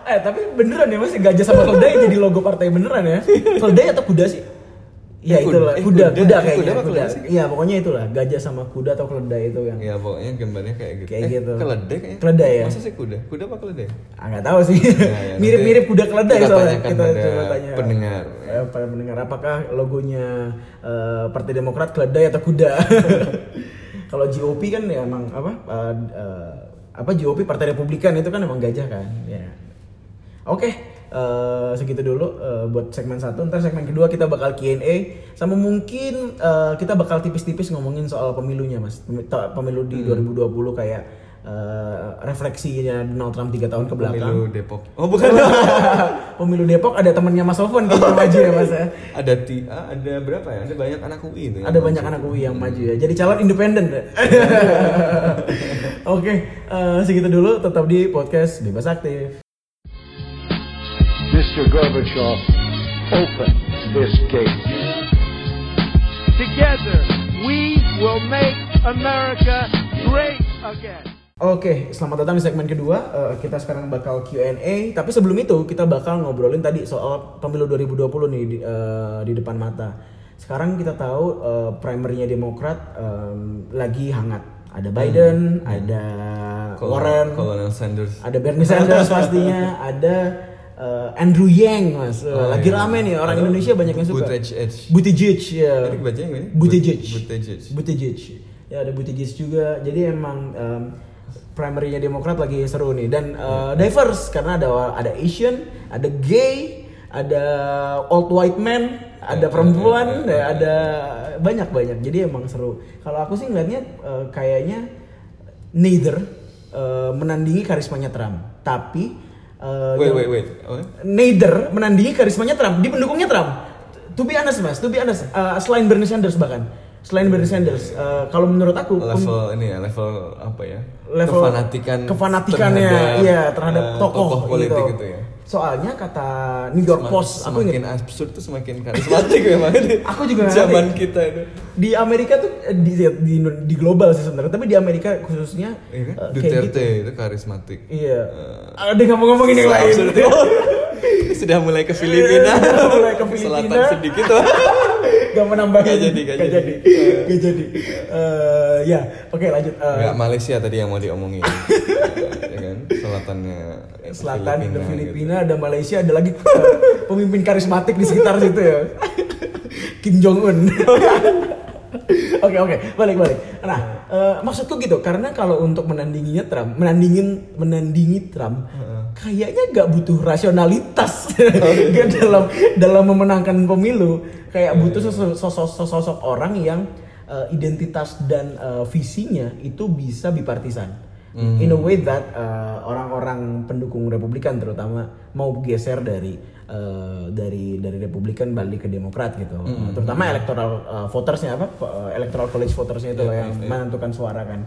eh tapi beneran ya mas gajah sama keledai jadi logo partai beneran ya keledai atau kuda sih Ya itulah kuda- eh, kuda, kuda. kuda, kayaknya kuda apa kuda. Iya pokoknya itulah gajah sama kuda atau keledai itu yang ya pokoknya gambarnya kayak gitu. Kayak eh, gitu. Keledai kayaknya. Keledai ya? Masa sih kuda? Kuda apa keledai? Ah, nggak tahu sih. ya, Mirip-mirip nanti kuda keledai kita soalnya. Kita coba tanya. pendengar. Eh, pada pendengar apakah logonya eh, Partai Demokrat keledai atau kuda? Kalau GOP kan ya emang apa? eh, eh, apa GOP Partai Republikan itu kan emang gajah kan. Ya. Oke, eh, segitu dulu eh, buat segmen satu. Ntar segmen kedua kita bakal Q&A sama mungkin eh, kita bakal tipis-tipis ngomongin soal pemilunya mas. Pemilu di 2020 kayak eh, refleksinya Donald Trump tiga tahun ke belakang. Pemilu Depok. Oh bukan. Pemilu Depok ada temannya Mas Sofwan kayaknya maju ya mas ya. ada tia, ada berapa ya? Ada banyak anak UI itu. yang Ada maju. banyak anak UI yang maju ya. Jadi calon independen. Oke, eh, segitu dulu. Tetap di podcast Bebas Aktif. Mr. Gorbachev, open this gate. Together, we will make America great again. Oke, selamat datang di segmen kedua. Eh, kita sekarang bakal Q&A. Tapi sebelum itu kita bakal ngobrolin tadi soal pemilu 2020 nih di, eh, di depan mata. Sekarang kita tahu eh, primernya Demokrat em, lagi hangat. Ada Biden, ada Kolonel- Warren, Kolonel Sanders. ada Bernie Sanders pastinya, ada eh, Andrew Yang mas. Eh, Oh, lagi iya. rame nih orang Indonesia banyak yang suka. Buttigieg. Ya. Buttigieg. Buttigieg. Ya ada Buttigieg juga. Jadi emang em, primernya Demokrat lagi seru nih dan eh, diverse karena ada ada Asian, ada gay, ada old white man, ada perempuan, ya, ada banyak banyak. Jadi emang seru. Kalau aku sih ngeliatnya eh, kayaknya neither eh, menandingi karismanya Trump, tapi eh, Wait wait wait. Oh, neither menandingi karismanya Trump di pendukungnya Trump. To be honest mas, to be honest, uh, selain Bernie Sanders bahkan, selain Bernie Sanders, uh, kalau menurut aku level ini ya, level apa ya? level kefanatikan kefanatikannya, terhadap, iya terhadap eh, tokoh, politik gitu. itu ya. Soalnya kata New York Sem- Post, aku semakin ingat absurd tuh semakin karismatik memang. Aku juga zaman ngerti. kita itu. di Amerika tuh eh, di, di di global sih sebenarnya, tapi di Amerika khususnya Iya kan? uh, Duterte gitu. itu karismatik. Iya. Ada nggak mau ngomongin yang lain. Itu. Sudah mulai ke Filipina. Mulai ke Filipina. Selatan sedikit. Gak menambah Nggak jadi, nggak Gak jadi. jadi Gak jadi Eh, Ya oke lanjut Eh, Enggak Malaysia tadi yang mau diomongin. ya kan? Selatannya Selatan ada gitu. Filipina ada Malaysia ada lagi eh, pemimpin karismatik di sekitar situ ya Kim Jong Un Oke oke balik balik. Nah eh, maksudku gitu karena kalau untuk menandinginya Trump, menandingin menandingi Trump, kayaknya nggak butuh rasionalitas Nggak dalam dalam memenangkan pemilu. Kayak butuh sosok sosok, sosok orang yang eh, identitas dan eh, visinya itu bisa bipartisan. In a way that eh, orang-orang pendukung Republikan terutama mau geser dari eh, dari dari Republikan balik ke Demokrat gitu. Terutama electoral eh, votersnya apa? electoral college votersnya itu loh yang menentukan suara kan.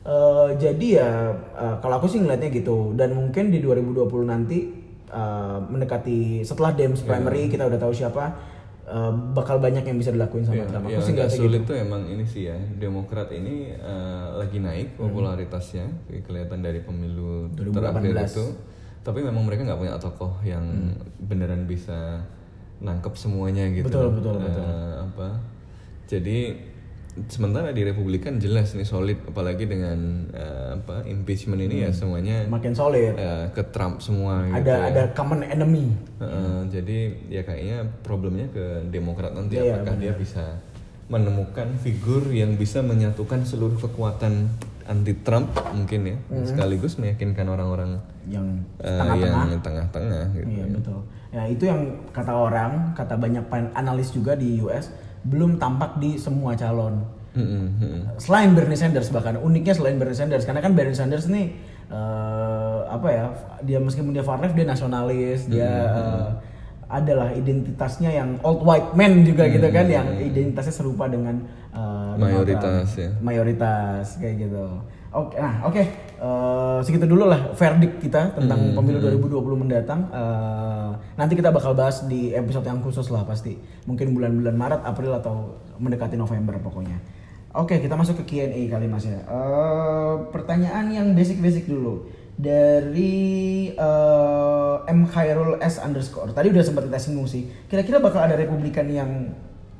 Eh, jadi ya eh, kalau aku sih ngeliatnya gitu dan mungkin di 2020 nanti eh, mendekati setelah Dems primary kita udah tahu siapa eh, bakal banyak yang bisa dilakuin sama Ya, Trump. Aku yang sih ngeliatnya sulit gitu. tuh emang ini sih ya Demokrat ini eh, lagi naik popularitasnya Kayak kelihatan dari pemilu 2018. terakhir itu tapi memang mereka nggak punya tokoh yang beneran bisa nangkep semuanya gitu Betul, betul, Eh, betul. apa jadi sementara di Republikan jelas nih solid apalagi dengan eh, apa impeachment ini ya semuanya Makin solid. eh, ke Trump semua gitu ada ya. ada common enemy. Heeh, jadi ya kayaknya problemnya ke Demokrat nanti Iya, apakah dia bisa menemukan figur yang bisa menyatukan seluruh kekuatan anti Trump mungkin ya sekaligus meyakinkan orang-orang yang eh, tengah-tengah. yang tengah-tengah gitu. Iya betul. Ya itu yang kata orang, kata banyak analis juga di US belum tampak di semua calon. Mm-mm. Selain Bernie Sanders bahkan uniknya selain Bernie Sanders karena kan Bernie Sanders nih eh, apa ya dia meskipun dia far left dia nasionalis dia eh, adalah identitasnya yang old white man juga gitu kan yang identitasnya serupa dengan Donald Mayoritas, ya. mayoritas kayak gitu. Oke, nah oke Eh, segitu dulu lah verdict kita tentang pemilu 2020 mendatang. Eh, nanti kita bakal bahas di episode yang khusus lah pasti. Mungkin bulan-bulan Maret, April atau mendekati November pokoknya. Oke, kita masuk ke Q&A kali Mas ya. Eh, pertanyaan yang basic-basic dulu dari eh, M Khairul S underscore. Tadi udah sempat kita singgung sih. Kira-kira bakal ada Republikan yang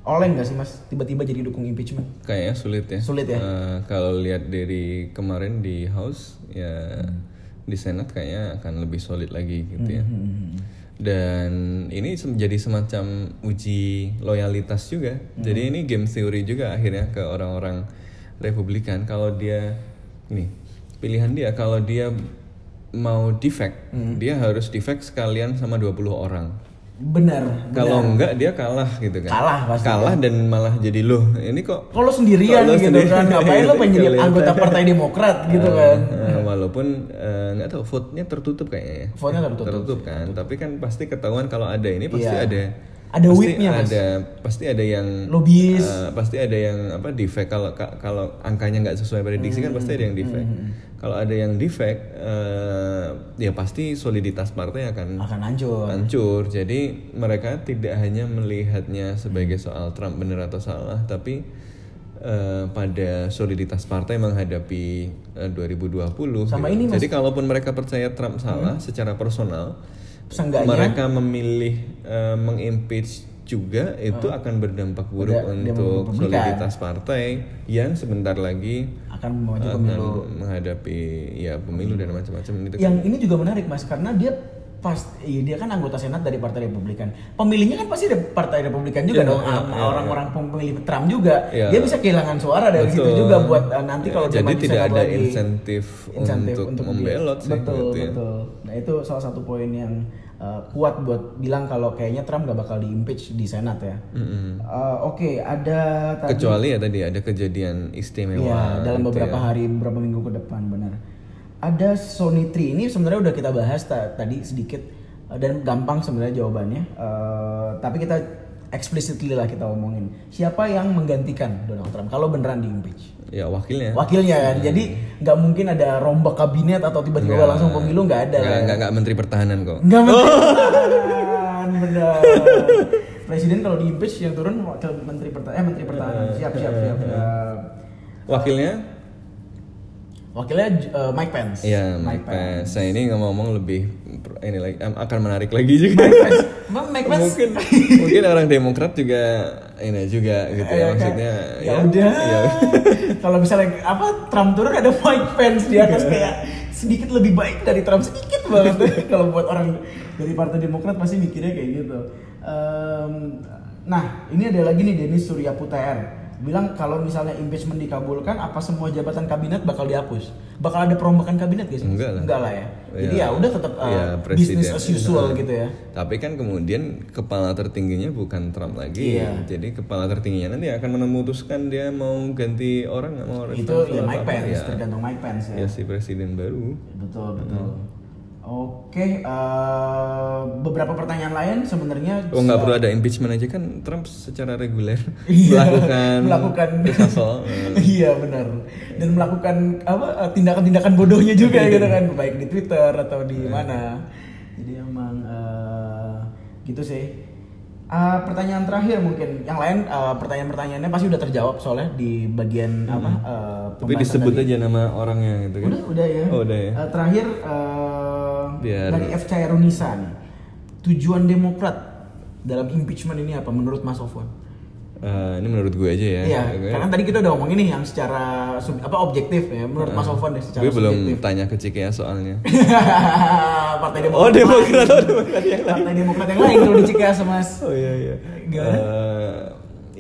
oleng gak sih Mas? Tiba-tiba jadi dukung impeachment? Kayaknya sulit ya. Sulit ya? Eh, kalau lihat dari kemarin di House ya di Senat kayaknya akan lebih solid lagi gitu ya. Dan ini jadi semacam uji loyalitas juga. Jadi ini game theory juga akhirnya ke orang-orang Republikan kalau dia nih pilihan dia kalau dia mau defect, Hmm. dia harus defect sekalian sama 20 orang. Benar. Kalau enggak dia kalah gitu kan. Kalah pasti. Kalah dan malah jadi loh. Ini kok Kalau sendirian Kalau gitu sendirian, kan, ngapain lo pengen jadi kelihatan. anggota Partai Demokrat gitu kan? Eh, walaupun eh, nggak tahu vote-nya tertutup kayaknya ya. Vote-nya tertutup. kan, tapi kan pasti ketahuan kalau ada ini pasti Iya. ada Ada pasti whip-nya, Mas. ada pasti ada yang Lobbyis. eh, pasti ada yang apa defect kalau ka- kalau angkanya nggak sesuai prediksi kan pasti ada yang defect. Hmm, Kalau ada yang defect eh, ya pasti soliditas partai akan Akan hancur. hancur. Jadi mereka tidak hanya melihatnya sebagai soal Trump benar atau salah, tapi eh, pada soliditas partai menghadapi eh, 2020. Sama gitu. ini, Mas. Jadi kalaupun mereka percaya Trump salah secara personal, Seenggaknya mereka memilih eh, mengimpeach juga itu akan berdampak buruk Pada untuk soliditas partai yang sebentar lagi akan akan pemilu. menghadapi ya pemilu dan macam-macam itu. Yang ini juga menarik mas karena dia pas iya, dia kan anggota senat dari Partai Republikan. Pemilihnya kan pasti dari Partai Republikan juga Iya, dong. iya, Am- iya, Orang-orang pemilih Trump juga. Iya. Dia bisa kehilangan suara dari situ juga buat uh, nanti kalau dia Jadi tidak ada lagi. insentif, untuk, membelot sih. Betul gitu ya. betul. Nah itu salah satu poin yang uh, kuat buat bilang kalau kayaknya Trump gak bakal di impeach di senat ya. Mm-mm. Uh, Oke ada tadi. Kecuali ya tadi ada kejadian istimewa. Iya, dalam gitu beberapa ya. hari, beberapa minggu ke depan, benar. Ada Sony 3 ini sebenarnya udah kita bahas ta- tadi sedikit eh, dan gampang sebenarnya jawabannya. Eh, tapi kita explicitly lah kita omongin. Siapa yang menggantikan Donald Trump kalau beneran di impeach? Ya wakilnya. Wakilnya kan. Jadi nggak mungkin ada rombak kabinet atau tiba-tiba Nggak. langsung pemilu nggak ada. Nggak, ya. nggak, nggak menteri pertahanan kok. Nggak mungkin. benar. Presiden kalau di impeach yang turun wakil menteri pertahanan, eh menteri pertahanan. Siap, siap, siap. siap. Wakilnya? Wakilnya eh, Mike Pence. Iya, Mike Pence. Saya ini ngomong-ngomong lebih ini lagi akan menarik lagi juga. Mike Pence. Mike Pence? mungkin mungkin orang Demokrat juga ini juga gitu Eh, ya kayak, maksudnya ya udah. ya. Kalau misalnya apa Trump turun ada Mike Pence di atas kayak sedikit lebih baik dari Trump sedikit banget. Kalau buat orang dari Partai Demokrat pasti mikirnya kayak gitu. Em, nah ini ada lagi nih Denis Surya Putr bilang kalau misalnya impeachment dikabulkan apa semua jabatan kabinet bakal dihapus bakal ada perombakan kabinet guys Enggak lah. enggak lah ya jadi Ya. ya udah tetap uh, Iya, business as usual Nah, gitu ya Tapi kan kemudian kepala tertingginya bukan Trump lagi. Iya. Jadi kepala tertingginya nanti akan memutuskan dia mau ganti orang nggak mau itu ya Mike. Pence Ya. tergantung Mike Pence ya Ya si presiden baru. Betul betul. Oke, eh, beberapa pertanyaan lain sebenarnya. Oh nggak perlu ada impeachment aja kan Trump secara reguler Iya, melakukan melakukan reshuffle. iya benar dan melakukan apa eh, tindakan-tindakan bodohnya juga gitu kan baik di Twitter atau di Iya. mana jadi emang eh, gitu sih Ah, pertanyaan terakhir mungkin yang lain eh, pertanyaan-pertanyaannya pasti udah terjawab soalnya di bagian apa eh, Tapi disebut tadi. aja nama orangnya gitu kan. Udah, udah ya. Oh, udah ya. Eh, terakhir eh, Biar- dari FC Runisa nih. Tujuan Demokrat dalam impeachment ini apa menurut Mas Ofwan? Eh, ini menurut gue aja ya. Iya, Gue- karena tadi kita udah ngomongin nih yang secara sub- apa objektif ya. Menurut Mas Ofwan deh secara gue belum subjektif. tanya ke Cikea soalnya. Partai Demokrat. Oh Demokrat, oh Demokrat yang lain. Partai Demokrat yang lain kalau di Cikeas Mas. Oh iya iya. Gimana? Eh,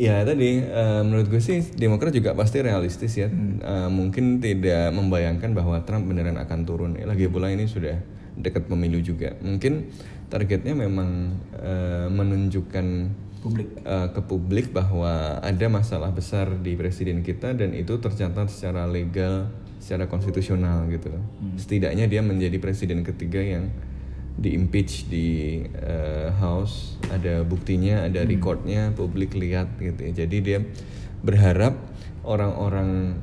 ya tadi eh, menurut gue sih Demokrat juga pasti realistis ya. Eh, mungkin tidak membayangkan bahwa Trump beneran akan turun. Ya, Lagi pula ini sudah dekat pemilu juga. Mungkin targetnya memang eh, menunjukkan Publik. eh, ke publik bahwa ada masalah besar di presiden kita dan itu tercatat secara legal, secara konstitusional gitu loh. Setidaknya dia menjadi presiden ketiga yang di impeach di eh, House, ada buktinya, ada recordnya, publik lihat gitu ya. Jadi dia berharap orang-orang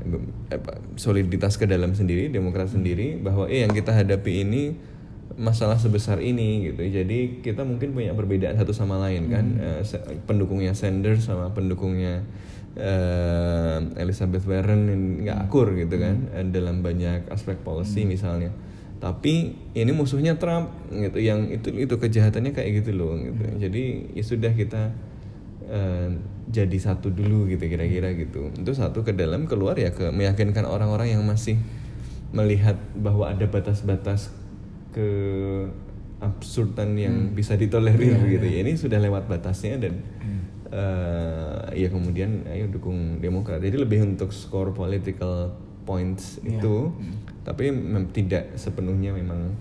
eh, soliditas ke dalam sendiri, Demokrat sendiri bahwa eh yang kita hadapi ini masalah sebesar ini gitu. Jadi kita mungkin punya perbedaan satu sama lain kan. Se- pendukungnya Sanders sama pendukungnya eh, Elizabeth Warren nggak akur gitu kan eh, dalam banyak aspek policy misalnya. Tapi ini musuhnya Trump gitu yang itu itu kejahatannya kayak gitu loh gitu. Jadi ya sudah kita eh, jadi satu dulu gitu kira-kira gitu. Itu satu ke dalam keluar ya ke meyakinkan orang-orang yang masih melihat bahwa ada batas-batas ke absurdan yang bisa ditolerir gitu ya. Ini sudah lewat batasnya dan eh, ya kemudian ayo dukung Demokrat. Jadi lebih untuk score political points itu tapi mem- tidak sepenuhnya memang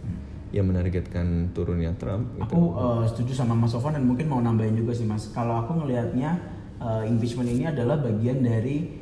yang menargetkan turunnya Trump gitu. Aku eh, setuju sama Mas Sofwan dan mungkin mau nambahin juga sih Mas. Kalau aku ngelihatnya eh, impeachment ini adalah bagian dari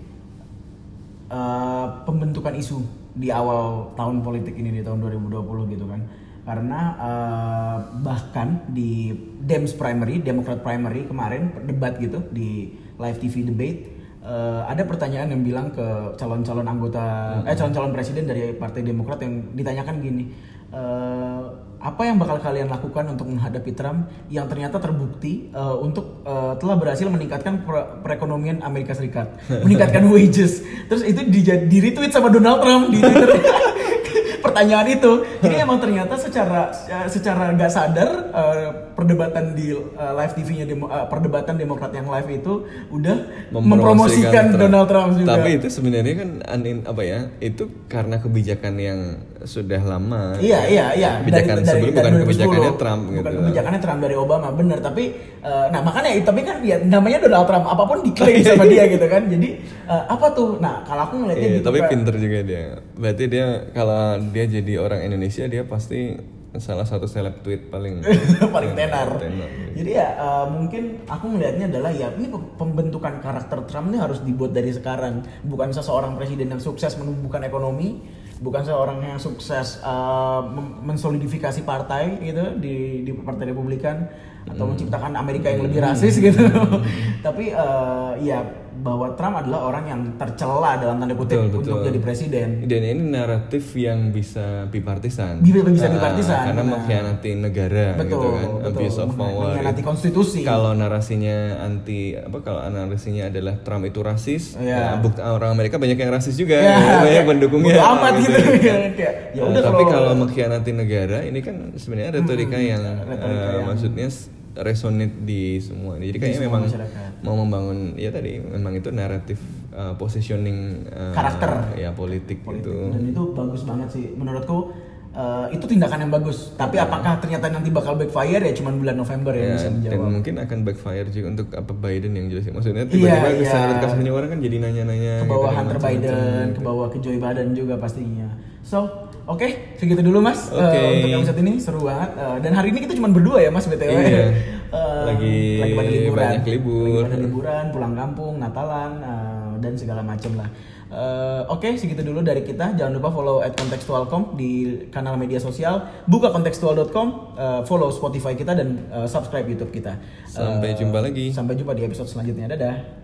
eh, pembentukan isu di awal tahun politik ini di tahun 2020 gitu kan. Karena eh, bahkan di Dems primary, Democrat primary kemarin debat gitu di live TV debate eh, ada pertanyaan yang bilang ke calon-calon anggota eh calon-calon presiden dari Partai Demokrat yang ditanyakan gini eh, apa yang bakal kalian lakukan untuk menghadapi Trump yang ternyata terbukti eh, untuk eh, telah berhasil meningkatkan per- perekonomian Amerika Serikat, meningkatkan wages. Terus itu di, di retweet sama Donald Trump di Twitter. Pertanyaan itu, ini emang ternyata secara secara nggak sadar eh, perdebatan di eh, live TV-nya demo- eh, perdebatan Demokrat yang live itu udah mempromosikan Trump. Donald Trump juga. Tapi itu sebenarnya kan anin apa ya? Itu karena kebijakan yang sudah lama. Iya iya iya Kebijakan sebelum bukan 2010. kebijakannya Trump bukan gitu. kebijakannya Trump dari Obama bener tapi eh, nah makanya tapi kan ya namanya Donald Trump apa pun diklaim sama dia gitu kan jadi eh, apa tuh nah kalau aku ngeliatnya Iya, gitu tapi pinter juga dia. Berarti dia kalau dia jadi orang Indonesia dia pasti salah satu seleb tweet paling paling tenar. tenar. Jadi ya eh, mungkin aku melihatnya adalah ya ini pem- pembentukan karakter Trump ini harus dibuat dari sekarang, bukan seseorang presiden yang sukses menumbuhkan ekonomi, bukan seorang yang sukses mem- mensolidifikasi partai gitu di di Partai Republikan atau Hmm. menciptakan Amerika yang lebih rasis gitu. Tapi eh, ya bahwa Trump adalah orang yang tercela dalam tanda kutip Betul, untuk betul. jadi presiden. Dan ini naratif yang bisa bipartisan. Bisa- bisa Ah, bipartisan, karena benar. mengkhianati negara gitu Betul, kan, betul. abuse of power. Mengkhianati konstitusi. Kalau narasinya anti apa kalau narasinya adalah Trump itu rasis, Iya. ya, bukti orang Amerika banyak yang rasis juga, Ya, banyak pendukungnya. amat gitu. Kayak, ya Eh, udah tapi kalau- mengkhianati negara ini kan sebenarnya retorika yang retorika eh, yang- maksudnya resonate di semua. Jadi kayaknya memang masyarakat. Mau membangun ya tadi memang itu naratif eh, positioning eh, Karakter. ya politik, politik gitu. dan itu bagus banget sih menurutku eh, itu tindakan yang bagus tapi apakah ternyata nanti bakal backfire ya cuman bulan November ya, Ya, bisa dan menjawab mungkin akan backfire juga untuk apa Biden yang jelas maksudnya Iya, tiba-tiba iya. kesadaran kasusnya orang kan jadi nanya-nanya ke bawah gitu, Hunter macam-macam Biden gitu. ke bawah ke Joe Biden juga pastinya so Oke, segitu dulu mas eh, Oke. untuk episode ini seru banget. Eh, dan hari ini kita cuma berdua ya mas btw. Iya. Eh, Lagi pada liburan, banyak libur. lagi pada liburan, pulang kampung, Natalan eh, dan segala macam lah. Eh, Oke, segitu dulu dari kita. Jangan lupa follow at kontekstualcom di kanal media sosial. Buka kontekstual.com, eh, follow Spotify kita dan eh, subscribe YouTube kita. Sampai jumpa lagi. Sampai jumpa di episode selanjutnya. Dadah.